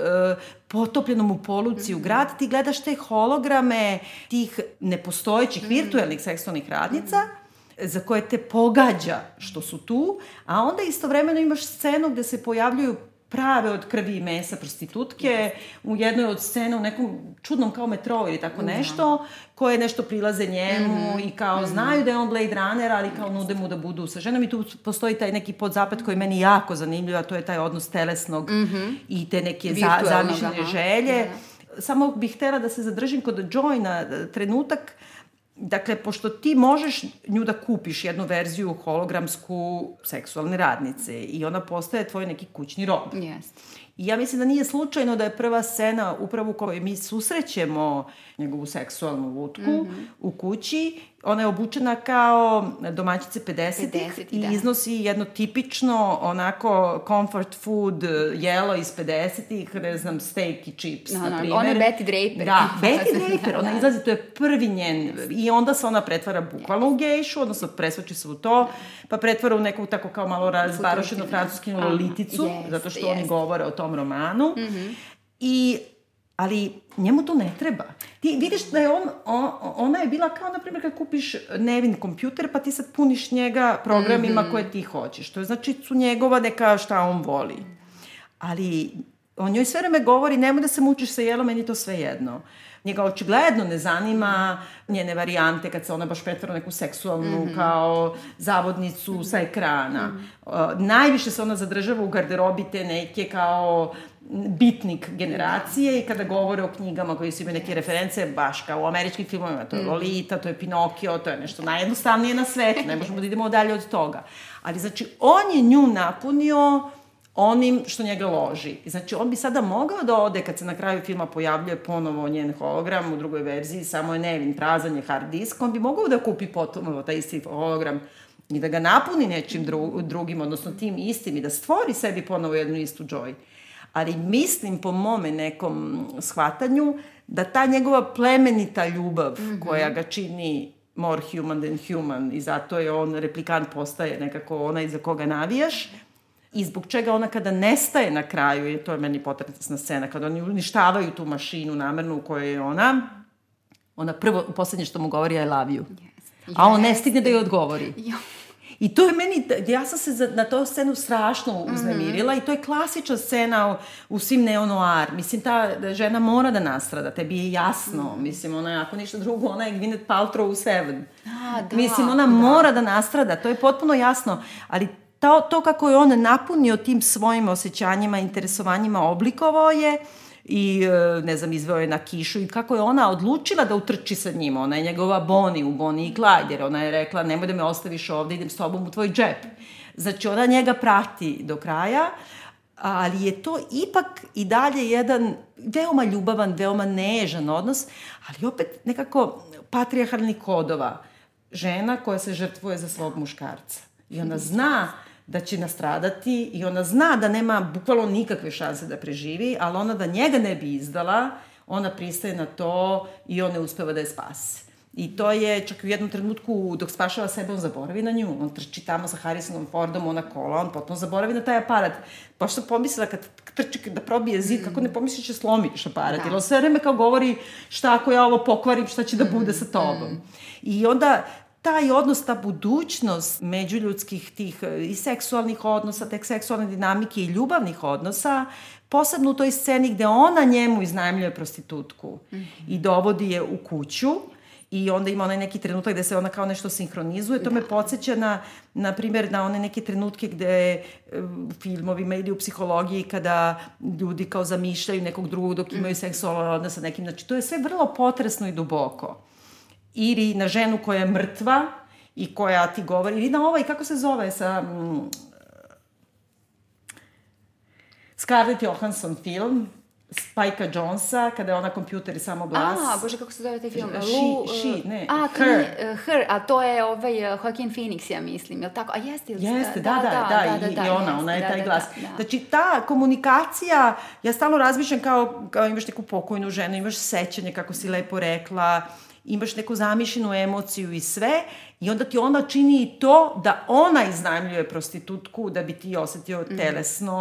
potopljenom u poluci u grad, ti gledaš te holograme tih nepostojećih mm. virtuelnih seksualnih radnica, za koje te pogađa što su tu, a onda istovremeno imaš scenu gde se pojavljuju prave od krvi i mesa prostitutke u jednoj od scena u nekom čudnom kao metro ili tako nešto, koje nešto prilaze njemu mm -hmm. i kao mm -hmm. znaju da je on Blade Runner, ali kao nude mu da budu sa ženom i tu postoji taj neki podzapad koji je meni jako zanimljiv, a to je taj odnos telesnog mm -hmm. i te neke za, zamišljene želje. Mm -hmm. Samo bih htela da se zadržim kod Joyna trenutak Dakle, pošto ti možeš nju da kupiš jednu verziju hologramsku seksualne radnice i ona postaje tvoj neki kućni rob. Jeste. I ja mislim da nije slučajno da je prva scena upravo u kojoj mi susrećemo njegovu seksualnu lutku mm -hmm. u kući. Ona je obučena kao domaćice 50-ih 50 i da. iznosi jedno tipično onako comfort food jelo iz 50-ih, ne znam, steak i chips, no, na primjer. Ona je Betty Draper. Da, Betty Draper, ona da. izlazi, to je prvi njen, i onda se ona pretvara bukvalno u gejšu, odnosno presvači se u to, pa pretvara u neku tako kao malo razbarošenu francusku loliticu, yes, zato što yes. oni govore o tom romanu. Mm -hmm. I ali njemu to ne treba. Ti vidiš da je on, on ona je bila kao, na primjer, kad kupiš Nevin kompjuter, pa ti sad puniš njega programima mm -hmm. koje ti hoćeš. To je znači su njegova neka šta on voli. Ali on njoj sve vreme govori, nemoj da se mučiš sa jelom, meni to sve jedno. Njega očigledno ne zanima njene varijante kad se ona baš pretvara neku seksualnu mm -hmm. kao zavodnicu mm -hmm. sa ekrana. Mm -hmm. uh, najviše se ona zadržava u garderobi te neke kao bitnik generacije i kada govore o knjigama koji su imaju neke reference, baš kao u američkim filmovima, to je mm. Lolita, to je Pinokio, to je nešto najjednostavnije na svetu, ne možemo da idemo dalje od toga. Ali znači, on je nju napunio onim što njega loži. Znači, on bi sada mogao da ode kad se na kraju filma pojavljuje ponovo njen hologram u drugoj verziji, samo je Nevin, prazan je hard disk, on bi mogao da kupi potomovo taj isti hologram i da ga napuni nečim dru, drugim, odnosno tim istim i da stvori sebi ponovo jednu istu Joy ali mislim po mome nekom shvatanju da ta njegova plemenita ljubav mm -hmm. koja ga čini more human than human i zato je on, replikant postaje nekako onaj za koga navijaš, i zbog čega ona kada nestaje na kraju, i to je meni potresna scena, kada oni uništavaju tu mašinu namernu u kojoj je ona, ona prvo, poslednje što mu govori I love you. Yes. A on ne stigne da joj odgovori. Jo. I to je meni, ja sam se za, na to scenu strašno uznemirila mm -hmm. i to je klasična scena u, u svim neonoar. Mislim, ta žena mora da nastrada, tebi je jasno. Mm -hmm. Mislim, ona je, ako ništa drugo, ona je Gwyneth Paltrow u Seven. A, da, Mislim, ona da. mora da nastrada, to je potpuno jasno. Ali to, to kako je on napunio tim svojim osjećanjima, interesovanjima, oblikovao je, i e, ne znam, izveo je na kišu i kako je ona odlučila da utrči sa njim. Ona je njegova Boni u Boni i Clyde, jer ona je rekla nemoj da me ostaviš ovde, idem s tobom u tvoj džep. Znači ona njega prati do kraja, ali je to ipak i dalje jedan veoma ljubavan, veoma nežan odnos, ali opet nekako patrijarhalnih kodova. Žena koja se žrtvuje za svog muškarca. I ona zna da će nastradati i ona zna da nema bukvalno nikakve šanse da preživi, ali ona da njega ne bi izdala, ona pristaje na to i on ne uspeva da je spase. I to je čak u jednom trenutku dok spašava sebe, on zaboravi na nju. On trči tamo sa Harrisonom Fordom, ona kola, on potom zaboravi na taj aparat. Pa što pomislila kad trči da probije zid, kako ne pomisliš da će slomiš aparat. Da. Jer on sve vreme kao govori šta ako ja ovo pokvarim, šta će da bude sa tobom. Mm. I onda taj odnos, ta budućnost međuljudskih tih e, i seksualnih odnosa, tek seksualne dinamike i ljubavnih odnosa, posebno u toj sceni gde ona njemu iznajemljuje prostitutku mm -hmm. i dovodi je u kuću i onda ima onaj neki trenutak gde se ona kao nešto sinhronizuje. To da. me podsjeća na, na primjer, na one neke trenutke gde e, u filmovima ili u psihologiji kada ljudi kao zamišljaju nekog drugog dok imaju mhm. seksualan odnos sa nekim. Znači, to je sve vrlo potresno i duboko ili na ženu koja je mrtva i koja ti govori, ili na ovaj, kako se zove, sa mm, Scarlett Johansson film, Spajka Jonesa, kada je ona kompjuter i samo glas. A, bože, kako se zove taj film? She- Lu, she, uh, ne, A, her. nije, uh, her, a to je ovaj uh, Joaquin Phoenix, ja mislim, jel tako? A jeste ili Jeste, da, da, da, i, i ona, ona je da, taj da, glas. Da, da. Znači, ta komunikacija, ja stalno razmišljam kao, kao imaš neku pokojnu ženu, imaš sećanje, kako si lepo rekla, imaš neku zamišljenu emociju i sve, i onda ti ona čini i to da ona iznajmljuje prostitutku da bi ti osetio Mhm. telesno,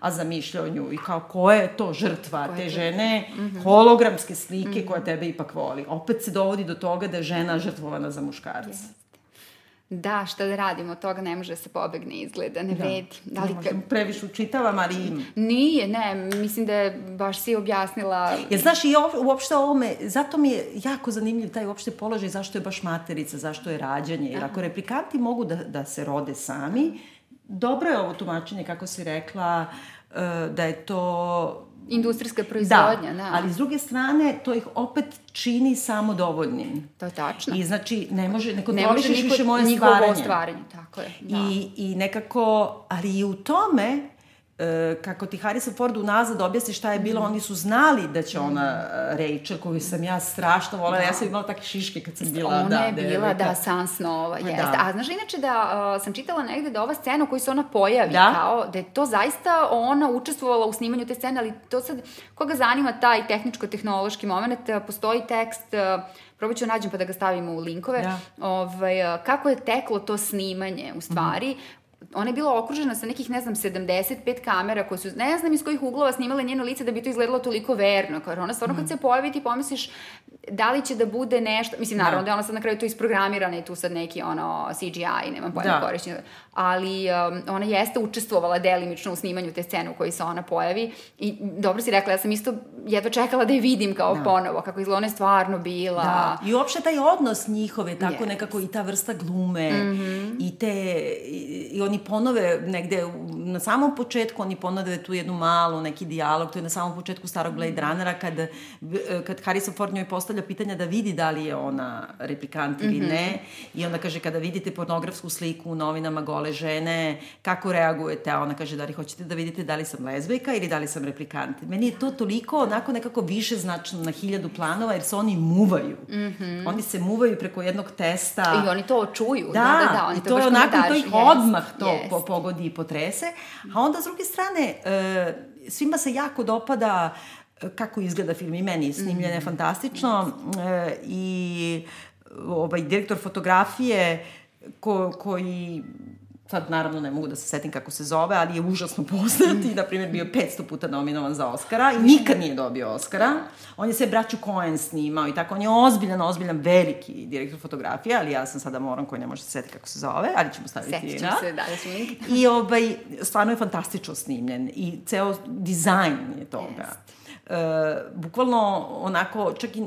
a zamišljao nju. I kao, ko je to žrtva Ko te to? žene, Mhm. hologramske slike koja tebe ipak voli. Opet se dovodi do toga da je žena žrtvovana za muškarca. Da, šta da radimo, od toga ne može da se pobegne izgleda, ne vredi. Da li Ne možda previše učitavam, ali. Nije, ne, mislim da je baš si objasnila... Jer znaš, i ov, uopšte ovome, zato mi je jako zanimljiv taj uopšte položaj, zašto je baš materica, zašto je rađanje. Jer ako replikanti mogu da, da se rode sami, dobro je ovo tumačenje, kako si rekla, e, da je to Industrijska Da, proizvodnja, da. ali s druge strane, to ih opet čini samodovoljnim. To je tačno. I znači, ne može, ne ne može kontrolišeš više moje njihovo stvaranje. stvaranje, tako je. Da. I, I nekako, ali i u tome, kako ti Harrison Ford unazad objasni šta je bilo, oni su znali da će ona, e, Rachel, koju sam ja strašno volela, ja sam imala takve šiške kad sam bila, Ona da, je bila, devojka. da, san snova, Pa jeste. da. A znaš inače da uh, sam čitala negde da ova scena u kojoj se ona pojavi, Da. kao da je to zaista ona učestvovala u snimanju te scene, ali to sad, koga zanima taj tehničko-tehnološki moment, postoji tekst, uh, probat ću da nađem pa da ga stavimo u linkove, Da. ovaj, kako je teklo to snimanje u stvari, ona je bila okružena sa nekih, ne znam, 75 kamera koje su, ne znam iz kojih uglova snimale njeno lice da bi to izgledalo toliko verno. Kao, jer ona stvarno kad se pojavi ti pomisliš da li će da bude nešto, mislim naravno da, je ona sad na kraju to isprogramirana i tu sad neki ono CGI, nemam pojma Da. korišćenja, ali um, ona jeste učestvovala delimično u snimanju te scene u kojoj se ona pojavi i dobro si rekla, ja sam isto jedva čekala da je vidim kao da. ponovo, kako izgleda ona je stvarno bila. Da, i uopšte taj odnos njihove, tako Jest. nekako i ta vrsta glume Mhm. -hmm. i te, i, i oni ponove negde na samom početku, oni ponove tu jednu malu, neki dijalog, to je na samom početku starog Blade Mhm. Runnera, kad, kad Harrison Ford njoj postavlja pitanja da vidi da li je ona replikant ili Mhm. ne, i onda kaže kada vidite pornografsku sliku u novinama gole žene, kako reagujete, a ona kaže da li hoćete da vidite da li sam lezbijka ili da li sam replikant. Meni je to toliko onako nekako više značno na hiljadu planova, jer se oni muvaju. Mm -hmm. Oni se muvaju preko jednog testa. I oni to čuju. Da, Da, da, da. Oni i to, to je onako, to ih Jest, odmah to jest. po, pogodi i potrese. A onda, s druge strane, e, svima se jako dopada e, kako izgleda film i meni. Snimljen je fantastično e, i ovaj, direktor fotografije ko, koji sad naravno ne mogu da se setim kako se zove, ali je užasno poznat i, na primjer, bio 500 puta nominovan za Oscara i nikad nije dobio Oscara. On je sve braću Coen snimao i tako, on je ozbiljan, ozbiljan, veliki direktor fotografije, ali ja sam sada moram koji ne može se setiti kako se zove, ali ćemo staviti Setit na. ću se, da, ću link. I ovaj, stvarno je fantastično snimljen i ceo dizajn je toga. E, bukvalno onako, čak i,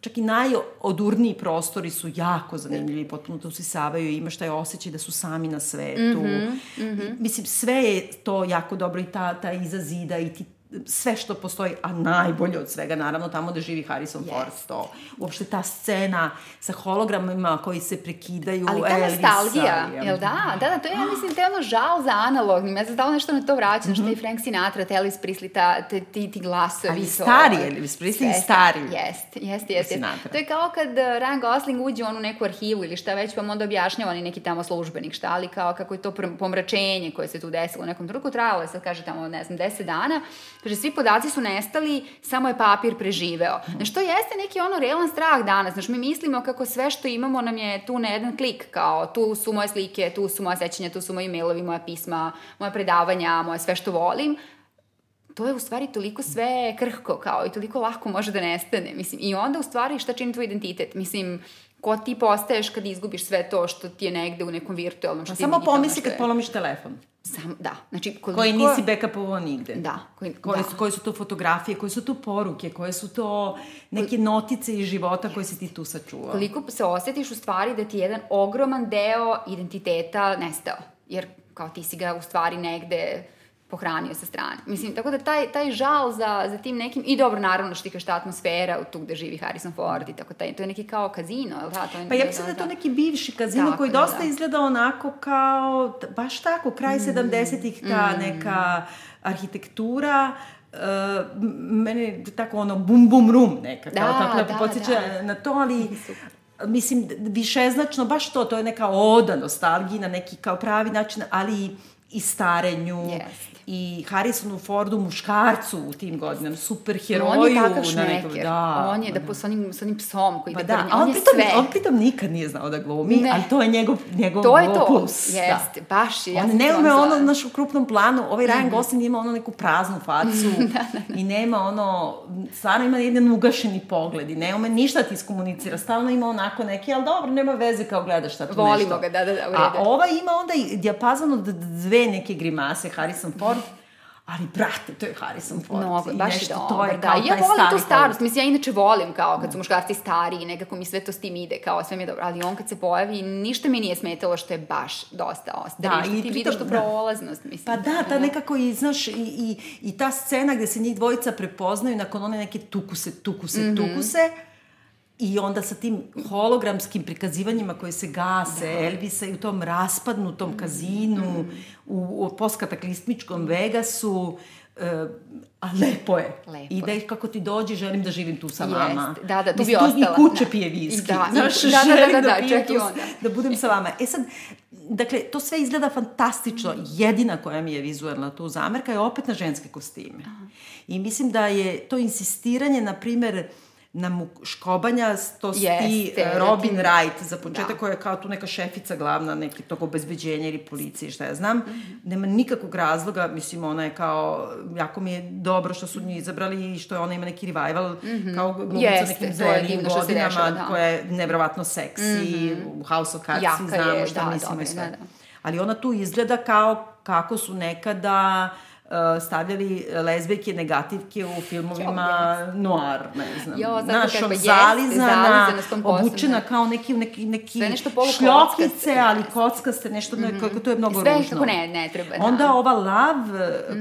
čak i najodurniji prostori su jako zanimljivi, potpuno to usisavaju i imaš taj osjećaj da su sami na svetu. Mm -hmm, mm -hmm. Mislim, sve je to jako dobro i ta, ta iza zida i ti sve što postoji, a najbolje od svega, naravno, tamo da živi Harrison yes. Ford, to. Uopšte ta scena sa hologramima koji se prekidaju. Ali ta Elvisa, nostalgija, je- jel da? Da, da, to je, ja mislim, te ono žal za analognim. Ja sam stalo nešto na to vraćam, mm -hmm. što je i Frank Sinatra, te Elvis Presley, ta, te, ti, ti glasovi. Ali to- stari Elvis Presley i stari. Jest, jest, jest. Sinatra. To je kao kad Ryan Gosling uđe u onu neku arhivu ili šta već, pa mu onda objašnjava oni neki tamo službenik šta, ali kao kako je to pomračenje koje se tu desilo u nekom trenutku, trajalo je sad, kaže tamo, ne znam, 10 dana, kaže, svi podaci su nestali, samo je papir preživeo. Znaš, to jeste neki ono realan strah danas, znaš, mi mislimo kako sve što imamo nam je tu na jedan klik, kao tu su moje slike, tu su moja sećanja, tu su moji mailovi, moja pisma, moja predavanja, moje sve što volim, to je u stvari toliko sve krhko kao i toliko lako može da nestane. Mislim, I onda u stvari šta čini tvoj identitet? Mislim, ko ti postaješ kad izgubiš sve to što ti je negde u nekom virtualnom, što Pa samo pomisli kad je- polomiš telefon. Sam, da, znači koliko... Koji nisi backupovao nigde. Da, koji, Koje, da. su, koje su to fotografije, koje su to poruke, koje su to neke notice iz života koje si ti tu sačuvao. koliko se osjetiš u stvari da ti je jedan ogroman deo identiteta nestao. Jer kao ti si ga u stvari negde pohranio sa strane. Mislim, tako da taj, taj žal za, za tim nekim, i dobro, naravno, što ti kažeš ta atmosfera u tu gde živi Harrison Ford i tako taj, to je neki kao kazino, je li da? To je, Pa ja mislim da je to neki bivši kazino Tako, koji da, dosta da. izgleda onako kao, baš tako, kraj 70-ih, ta neka arhitektura, m- mene tako ono bum bum rum neka, kao Da, tako da, podsjeća da. na to, ali mislim, višeznačno, baš to, to je neka oda nostalgiji na neki kao pravi način, ali i starenju. Jeste. I Harrisonu Fordu, muškarcu u tim godinama, superheroju. On je takav šmeker. Da, on je da po, s, onim, s onim psom koji Pa ide da, on, on je pritom, sve. on pritom nikad nije znao da glumi, Ne. ali to je njegov, njegov To je to. plus. Jeste, baš je. On ne ume ono, znaš, u krupnom planu, ovaj. Ryan Gosling ima ono neku praznu facu i nema ono, stvarno ima jedan ugašeni pogled i ne ume ništa da ti iskomunicira, stalno ima onako neki, ali dobro, nema veze kao gledaš šta tu Volimo nešto. ga, da, da, da, u A ova ima onda i dijapazon od dve neke grimase, Harrison Ford, ali brate, to je Harrison Ford. Mnogo, I baš je nešto, dobar, to je da. ja volim tu starost, mislim, ja inače volim kao kad su muškarci stari i nekako mi sve to s tim ide, kao sve mi je dobro, ali on kad se pojavi, ništa mi nije smetalo što je baš dosta ostari, Da, što i ti pritom- vidiš tu da. prolaznost, mislim. Pa da, ta nekako i, znaš, i, i, i ta scena gde se njih dvojica prepoznaju nakon one neke tukuse, tukuse, Mhm. tukuse, I onda sa tim hologramskim prikazivanjima koje se gase, da. Elvisa i u tom raspadnutom Mhm. kazinu, u, u postkataklistmičkom Vegasu, e, a lepo je. Lepo I da je. kako ti dođi, želim da živim tu sa vama. Jest, da, da, tu bi Mislim, ostala, I kuće da. pije viski. Da, znaš, da, da, da, da, da, pijem čak i tu onda. da budem sa vama. E sad, dakle, to sve izgleda fantastično. Jedina koja mi je vizualna tu zamerka je opet na ženske kostime. I mislim da je to insistiranje, na primer, na muškobanja, to si ti Jeste, eh, Robin da. Wright, za početak Da. koja je kao tu neka šefica glavna, neki tog obezbeđenja ili policije, šta ja znam. Nema nikakvog razloga, mislim, ona je kao, jako mi je dobro što su nju izabrali i što je ona ima neki revival, kao glumica Jeste, nekim se godinama, dešava, da. koja je nevrovatno seksi, u House of Cards, Jaka svi znamo je, šta da, mislimo i sve. da, da. Ali ona tu izgleda kao kako su nekada uh, stavljali lezbijke negativke u filmovima noir, ne znam. Jo, zato Znaš, kako on jeste, zalizana, zalizana obučena da. kao neki, neki, neki Sve šljokice, ali kockaste, nešto, mm -hmm. kako to je mnogo Sve ružno. kako ne, ne treba, da. Onda ova Lav,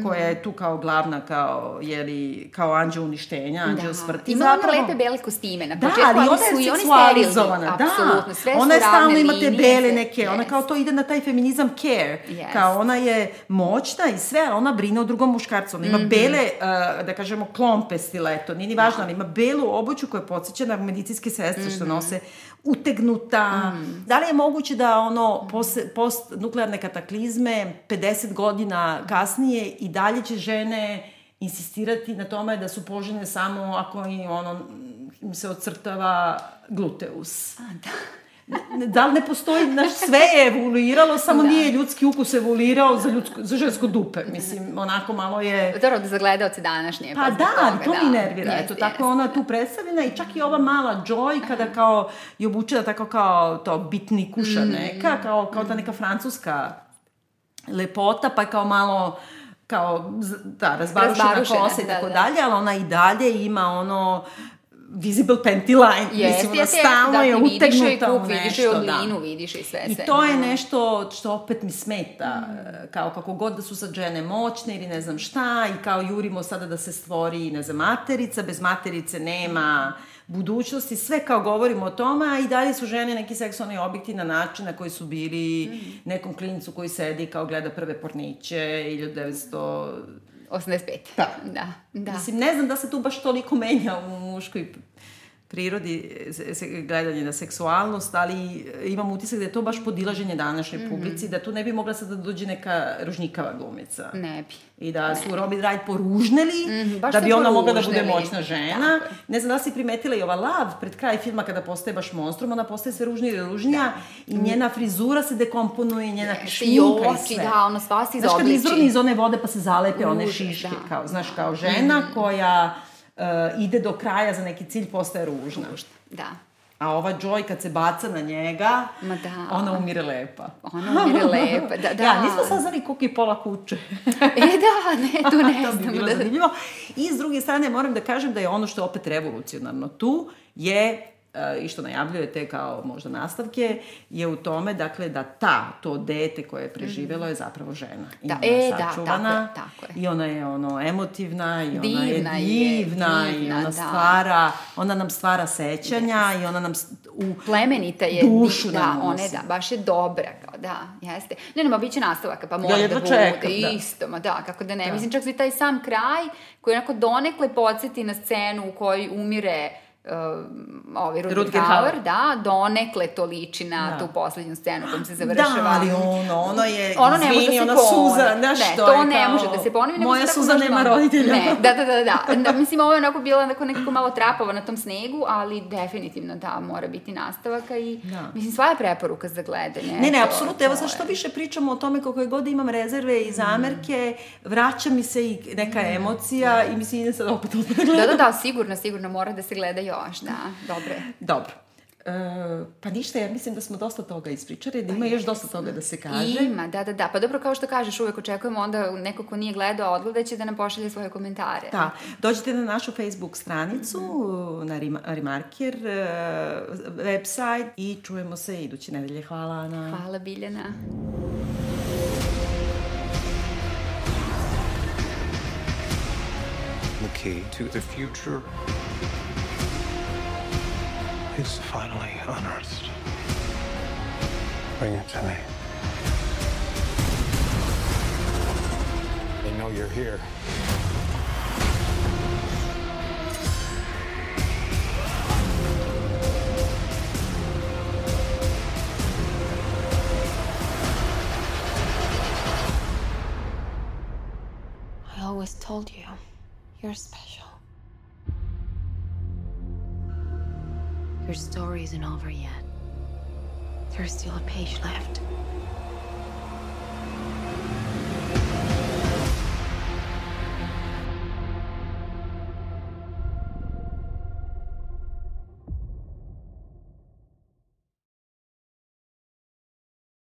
koja je tu kao glavna, kao, jeli, kao anđeo uništenja, anđeo Da. smrti, Ima ona zapravo... lepe bele kostime na Da, početku, ali ona su i je seksualizovana, sterilne. Apsolutno, da. sve ona je stalno ravne ima te linije, bele sve- neke, ona Yes. kao to ide na taj feminizam care. Yes. Kao ona je moćna i sve, ali ona brine o drugom muškarcu. Ona ima Mhm. bele, uh, da kažemo, klompe stileto, nije ni važno, ali ima belu obuću koja podsjeća na medicinske sestre Mhm. što nose utegnuta. Da li je moguće da ono posle, post nuklearne kataklizme 50 godina kasnije i dalje će žene insistirati na tome da su poželjne samo ako im ono im se ocrtava gluteus. Da. Da li ne postoji, znaš, sve je evoluiralo, samo Da. nije ljudski ukus evoluirao za, ljudsko, za žensko dupe. Mislim, onako malo je... Dobro, da za gledaoce današnje. Pa da, toga, to mi nervira. Jeste, Eto, tako je ona tu predstavljena i čak i ova mala Joy kada kao je obučena tako kao to bitni kuša Mm. neka, kao, kao ta neka francuska lepota, pa kao malo kao, da, razbarušena Razbarušena, kosa i da, tako da. dalje, ali ona i dalje ima ono visible panty line. Jeste, Mislim, ona jeste, stalno da, je vidiš utegnuta u kup, nešto. vidiš da. oblinu, vidiš i sve. I sve. to je Da. nešto što opet mi smeta, e, kao kako god da su sad žene moćne ili ne znam šta, i kao jurimo sada da se stvori, ne znam, materica, bez materice nema budućnosti, sve kao govorimo o tome, a i dalje su žene neki seksualni objekti na način na koji su bili nekom klincu koji sedi kao gleda prve porniće 1900... 85. Da. Da, da. Mislim, ne znam da se tu baš toliko menja u muškoj prirodi gledanje na seksualnost, ali imam utisak da je to baš podilaženje današnjoj Mhm. publici, da tu ne bi mogla sad da dođe neka ružnikava glumica. Ne bi. I da su Robin Wright poružneli, Mhm, baš da bi ona mogla da bude moćna žena. Tako. Ne znam da si primetila i ova Lav, pred kraj filma kada postaje baš monstrum, ona postaje sve ružnija i ružnija i njena frizura se dekomponuje, njena Jeste, šminka i sve. da, ono sva se Znaš, kad izobliči. izvrni iz one vode pa se zalepe one Ruž, šiške, da. kao, znaš, kao žena koja uh, ide do kraja za neki cilj, postaje ružna. Da. A ova Joy kad se baca na njega, Ma da. ona umire lepa. Ona umire lepa, da, da. Ja, nismo saznali koliko je pola kuće. E da, ne, tu ne to bi znamo. bilo Da, zanimljivo. I s druge strane moram da kažem da je ono što je opet revolucionarno tu je i što najavljujete kao možda nastavke, je u tome, dakle, da ta, to dete koje je preživelo je zapravo žena. I Da, ona je e, da, sačuvana, tako je, tako je. I ona je ono emotivna, i ona Divna je je, divna, i divna, ona da. stvara, ona nam stvara sećanja i ona nam u plemenita je. Dušu da, nam ona je, da, baš je dobra, kao, da, jeste. Ne, nema, bit će nastavaka, pa mora jedva da bude, da. isto, ma da, kako da ne. Da. Mislim, čak i taj sam kraj, koji onako donekle podsjeti na scenu u kojoj umire uh, ovaj Rutger, Rutger Hauer, da, donekle to liči na Da. tu poslednju scenu kojom se završava. Da, ali ono, ono je, Ono ne izvini, da ona suza, znaš ne, što to je ne kao, može da se ponovi. nego Moja suza nema ono- roditelja. Ne, da, da, da, da. da mislim, ovo je onako bila onako nekako malo trapava na tom snegu, ali definitivno da, mora biti nastavaka i Da. mislim, sva je preporuka za gledanje. Ne, ne, apsolutno. Evo sad što više pričamo o tome kako je god da imam rezerve i zamerke, vraća mi se i neka emocija i mislim idem sad opet da Da, da, da, sigurno, sigurno mora da se gleda još, da, dobro. je. Dobro. E, pa ništa, ja mislim da smo dosta toga ispričali, da ima još dosta toga da se kaže. Ima, da, da, da. Pa dobro, kao što kažeš, uvek očekujemo onda neko ko nije gledao, odgledaće da nam pošalje svoje komentare. Da, dođite na našu Facebook stranicu, na Rima- Remarker, e, website i čujemo se iduće nedelje. Hvala, Ana. Hvala, Biljana. The key to the future is finally unearthed. Bring it to me. They know you're here. I always told you, you're special. Your story isn't over yet. There's still a page left.